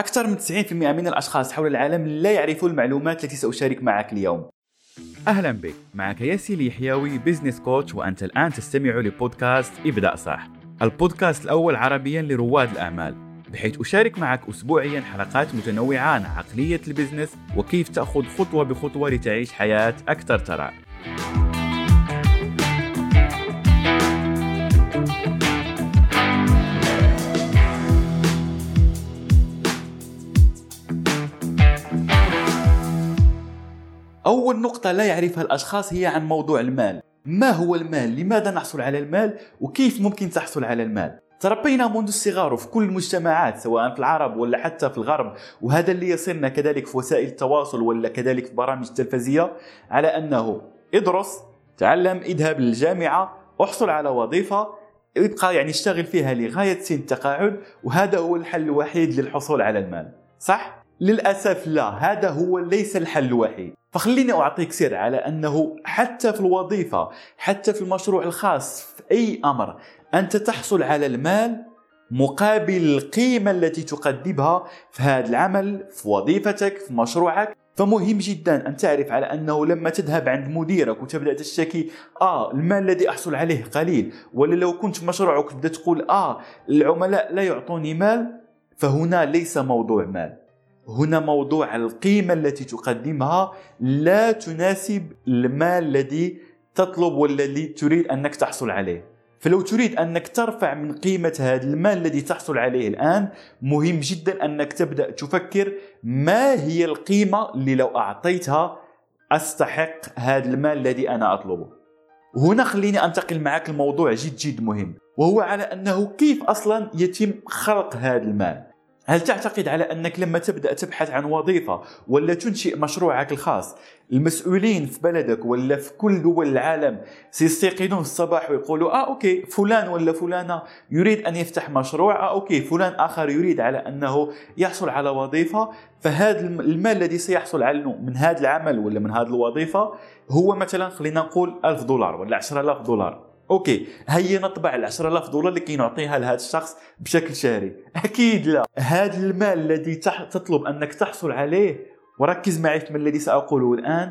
أكثر من 90% من الأشخاص حول العالم لا يعرفون المعلومات التي سأشارك معك اليوم. أهلا بك معك ياسين اليحيوي business coach وأنت الآن تستمع لبودكاست ابدأ صح. البودكاست الأول عربيا لرواد الأعمال بحيث أشارك معك أسبوعيا حلقات متنوعة عن عقلية ال business وكيف تأخذ خطوة بخطوة لتعيش حياة أكثر ثراء أول نقطة لا يعرفها الأشخاص هي عن موضوع المال ما هو المال؟ لماذا نحصل على المال؟ وكيف ممكن تحصل على المال؟ تربينا منذ الصغر في كل المجتمعات سواء في العرب ولا حتى في الغرب وهذا اللي يصيرنا كذلك في وسائل التواصل ولا كذلك في برامج التلفزية على أنه ادرس تعلم اذهب للجامعة احصل على وظيفة يبقى يعني اشتغل فيها لغاية سن التقاعد وهذا هو الحل الوحيد للحصول على المال صح؟ للأسف لا هذا هو ليس الحل الوحيد. فخليني أعطيك سر على أنه حتى في الوظيفة حتى في المشروع الخاص في أي أمر أنت تحصل على المال مقابل القيمة التي تقدمها في هذا العمل في وظيفتك في مشروعك. فمهم جدا أن تعرف على أنه لما تذهب عند مديرك وتبدأ تشتكي آه المال الذي أحصل عليه قليل. ولا لو كنت في مشروعك تبدأ تقول آه العملاء لا يعطوني مال فهنا ليس موضوع مال. هنا موضوع القيمة التي تقدمها لا تناسب المال الذي تطلب والذي تريد أنك تحصل عليه. فلو تريد أنك ترفع من قيمة هذا المال الذي تحصل عليه الآن مهم جدا أنك تبدأ تفكر ما هي القيمة اللي لو أعطيتها أستحق هذا المال الذي أنا أطلبه. هنا خليني أنتقل معك الموضوع جد جد مهم وهو على أنه كيف أصلا يتم خلق هذا المال. هل تعتقد على أنك لما تبدأ تبحث عن وظيفة ولا تنشئ مشروعك الخاص؟ المسؤولين في بلدك ولا في كل دول العالم سيستيقظون الصباح ويقولوا آه okay فلان ولا فلانة يريد أن يفتح مشروع آه okay فلان آخر يريد على أنه يحصل على وظيفة. فهذا المال الذي سيحصل عنه من هذا العمل ولا من هذه الوظيفة هو مثلا خلينا نقول 1000 دولار ولا 10000 دولار. أوكي هيا نطبع ال 10000 دولار اللي كينعطيها لهذا الشخص بشكل شهري. أكيد لا. هذا المال الذي تطلب أنك تحصل عليه وركز معي في الذي سأقوله الآن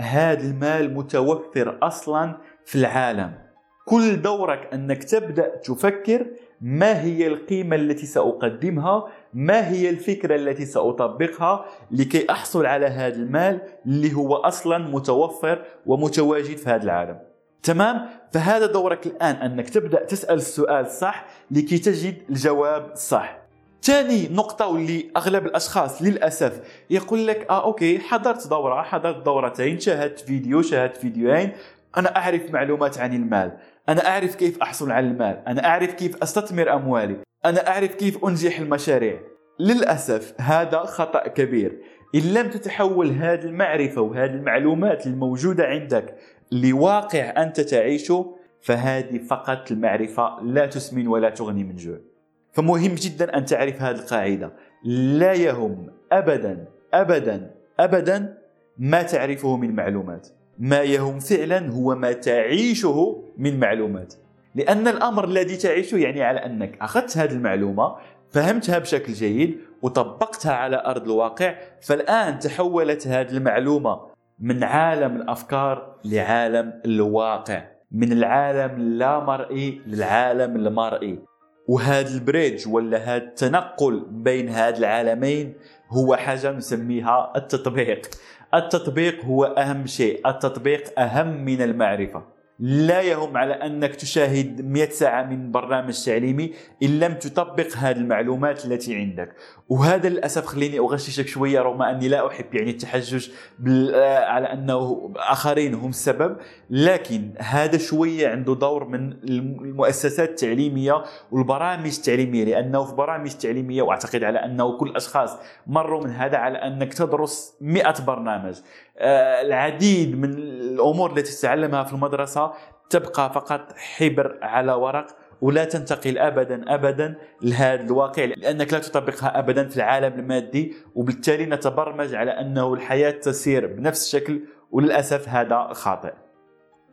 هذا المال متوفر أصلا في العالم. كل دورك أنك تبدأ تفكر ما هي القيمة التي سأقدمها ما هي الفكرة التي سأطبقها لكي أحصل على هذا المال اللي هو أصلا متوفر ومتواجد في هذا العالم. تمام؟ فهذا دورك الآن أنك تبدأ تسأل السؤال صح لكي تجد الجواب صح. ثاني نقطة واللي أغلب الأشخاص للأسف يقول لك آه أوكي حضرت دورة حضرت دورتين شاهدت فيديو شاهدت فيديوهين أنا أعرف معلومات عن المال أنا أعرف كيف أحصل على المال أنا أعرف كيف أستثمر أموالي أنا أعرف كيف أنجح المشاريع. للأسف هذا خطأ كبير. إن لم تتحول هذه المعرفة وهذه المعلومات الموجودة عندك لواقع أنت تعيشه فهذه فقط المعرفة لا تسمن ولا تغني من جوع. فمهم جدا أن تعرف هذه القاعدة. لا يهم أبدا أبدا أبدا ما تعرفه من معلومات. ما يهم فعلا هو ما تعيشه من معلومات. لأن الأمر الذي تعيشه يعني على أنك أخذت هذه المعلومة فهمتها بشكل جيد وطبقتها على أرض الواقع فالآن تحولت هذه المعلومة من عالم الأفكار لعالم الواقع من العالم اللامرئي للعالم المرئي وهذا البريدج ولا هذا التنقل بين هذا العالمين هو حاجة نسميها التطبيق. التطبيق هو أهم شيء التطبيق أهم من المعرفة. لا يهم على أنك تشاهد 100 ساعة من برنامج تعليمي إن لم تطبق هذه المعلومات التي عندك. وهذا للأسف خليني أغششك شوية رغم أني لا أحب يعني التحجج على أنه آخرين هم السبب لكن هذا شوية عنده دور من المؤسسات التعليمية والبرامج التعليمية لأنه في برامج تعليمية وأعتقد على أنه كل الاشخاص مروا من هذا على أنك تدرس 100 برنامج. آه، العديد من الأمور التي تتعلمها في تبقى فقط حبر على ورق ولا تنتقل ابدا ابدا لهذا الواقع لأنك لا تطبقها ابدا في العالم المادي وبالتالي نتبرمج على أنه الحياة تسير بنفس الشكل وللأسف هذا خاطئ.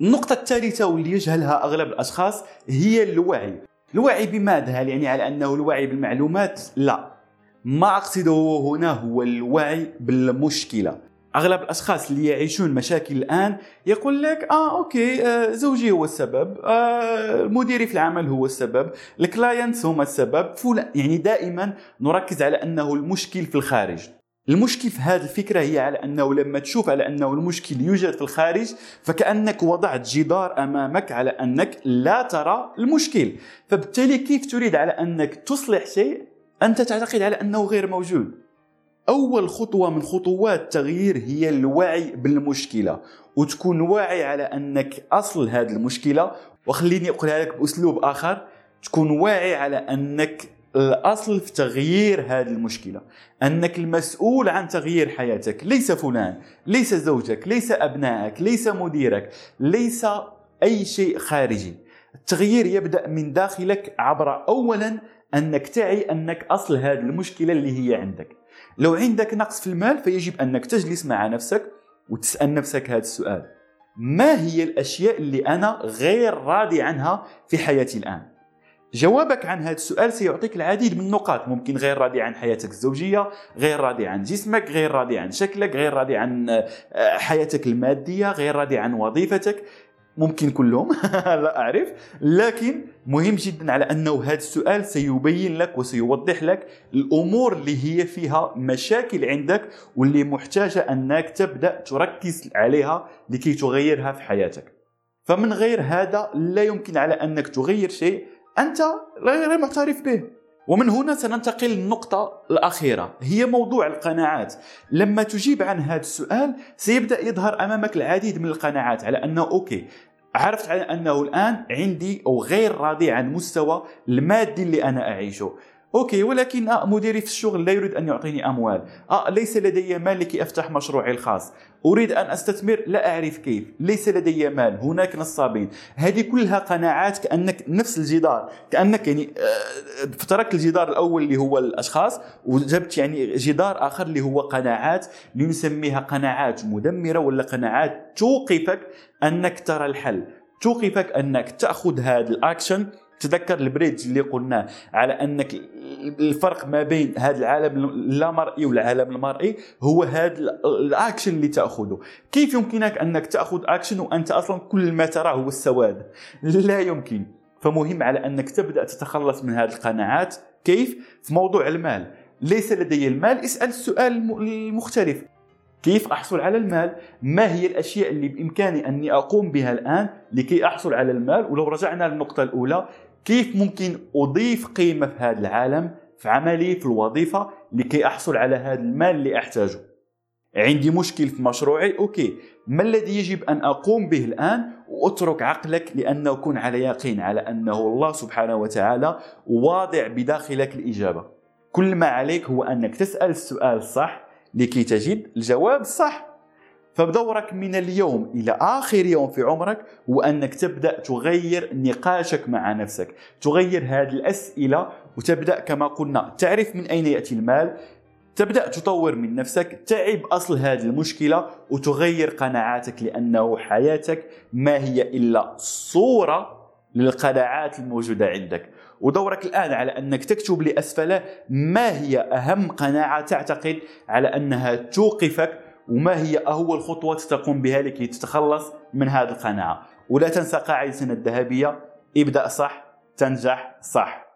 النقطة الثالثة واللي يجهلها أغلب الأشخاص هي الوعي. الوعي بماذا؟ هل يعني على أنه الوعي بالمعلومات؟ لا. ما أقصده هنا هو الوعي بالمشكلة أغلب الأشخاص اللي يعيشون مشاكل الآن يقول لك آه okay آه زوجي هو السبب آه مديري في العمل هو السبب ال clients هم السبب فلان يعني دائما نركز على أنه المشكل في الخارج. المشكل في هذه الفكرة هي على أنه لما تشوف على أنه المشكل يوجد في الخارج فكأنك وضعت جدار أمامك على أنك لا ترى المشكل. فبالتالي كيف تريد على أنك تصلح شيء؟ أنت تعتقد على أنه غير موجود. أول خطوة من خطوات التغيير هي الوعي بالمشكلة وتكون واعي على أنك أصل هذه المشكلة. وخليني أقولها لك بأسلوب آخر تكون واعي على أنك الأصل في تغيير هذه المشكلة أنك المسؤول عن تغيير حياتك. ليس فلان ليس زوجك ليس أبنائك ليس مديرك ليس أي شيء خارجي. التغيير يبدأ من داخلك عبر اولا أنك تعي أنك أصل هذه المشكلة اللي هي عندك. لو عندك نقص في المال فيجب أنك تجلس مع نفسك وتسأل نفسك هذا السؤال. ما هي الأشياء اللي أنا غير راضي عنها في حياتي الآن؟ جوابك عن هذا السؤال سيعطيك العديد من النقاط. ممكن غير راضي عن حياتك الزوجية غير راضي عن جسمك غير راضي عن شكلك غير راضي عن آه، حياتك المادية غير راضي عن وظيفتك. ممكن كلهم لا أعرف. لكن مهم جدا على أنه هذا السؤال سيبين لك وسيوضح لك الأمور اللي هي فيها مشاكل عندك واللي محتاجة أنك تبدأ تركز عليها لكي تغيرها في حياتك. فمن غير هذا لا يمكن على أنك تغير شيء أنت غير معترف به. ومن هنا سننتقل للنقطة الأخيرة هي موضوع القناعات. لما تجيب عن هذا السؤال سيبدأ يظهر أمامك العديد من القناعات على أنه أوكي عرفت على أنه الآن عندي أو غير راضي عن مستوى المادي اللي أنا أعيشه. أوكي ولكن آه مديري في الشغل لا يريد أن يعطيني أموال. آه ليس لدي مال لكي أفتح مشروعي الخاص. أريد أن أستثمر لا أعرف كيف. ليس لدي مال. هناك نصابين. هذه كلها قناعات كأنك نفس الجدار. كأنك يعني آه فتركت الجدار الأول اللي هو الأشخاص وجبت يعني جدار آخر اللي هو قناعات. نسميها قناعات مدمرة ولا قناعات توقفك أنك ترى الحل. توقفك أنك تأخذ هذا الأكشن. تذكر ال bridge اللي قلناه على أنك الفرق ما بين هذا العالم اللامرئي والعالم المرئي هو هذا الاكشن اللي تأخذه. كيف يمكنك أنك تأخذ اكشن وأنت أصلا كل ما تراه هو السواد؟ لا يمكن. فمهم على أنك تبدأ تتخلص من هذه القناعات. كيف؟ في موضوع المال. ليس لدي المال اسأل السؤال المختلف. كيف أحصل على المال؟ ما هي الأشياء اللي بإمكاني أني أقوم بها الآن لكي أحصل على المال؟ ولو رجعنا للنقطة الأولى كيف ممكن أضيف قيمة في هذا العالم في عملي في الوظيفة لكي احصل على هذا المال اللي أحتاجه؟ عندي مشكل في مشروعي؟ أوكي. ما الذي يجب أن أقوم به الآن وأترك عقلك لأنه كن على يقين على أنه الله سبحانه وتعالى واضع بداخلك الإجابة؟ كل ما عليك هو أنك تسأل السؤال الصح لكي تجد الجواب الصح. فبدورك من اليوم إلى آخر يوم في عمرك هو انك تبدأ تغير نقاشك مع نفسك. تغير هذه الأسئلة وتبدأ كما قلنا تعرف من أين يأتي المال. تبدأ تطور من نفسك تعب أصل هذه المشكلة وتغير قناعاتك لأنه حياتك ما هي إلا صورة للقناعات الموجودة عندك. ودورك الآن على أنك تكتب لأسفله ما هي أهم قناعة تعتقد على أنها توقفك وما هي أول خطوة تقوم بها لكي تتخلص من هذه القناعة. ولا تنسى قاعدتنا الذهبية. ابدأ صح تنجح صح.